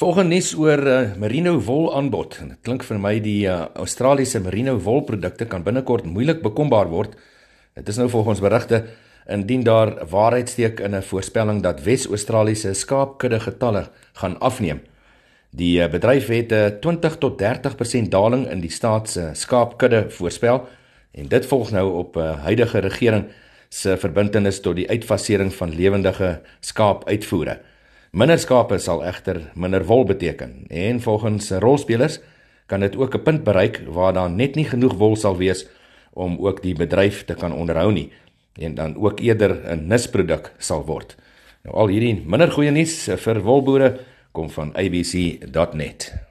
Volgende nuus oor uh, merino wol aanbod. Dit klink vir my die uh, Australiese merino wolprodukte kan binnekort moeilik bekombaar word. Dit is nou volgens berigte indien daar waarheid steek in 'n voorspelling dat Wes-Australiese skaapkudde getalle gaan afneem. Die uh, bedryf het 'n uh, 20 tot 30% daling in die staat se skaapkudde voorspel en dit volg nou op 'n uh, huidige regering se verbintenis tot die uitfasering van lewendige skaapuitvoere. Minder skape sal egter minder wol beteken en volgens rolspelers kan dit ook 'n punt bereik waar daar net nie genoeg wol sal wees om ook die bedryf te kan onderhou nie en dan ook eerder 'n nisproduk sal word. Nou al hierdie minder goeie nuus vir wolboere kom van abc.net.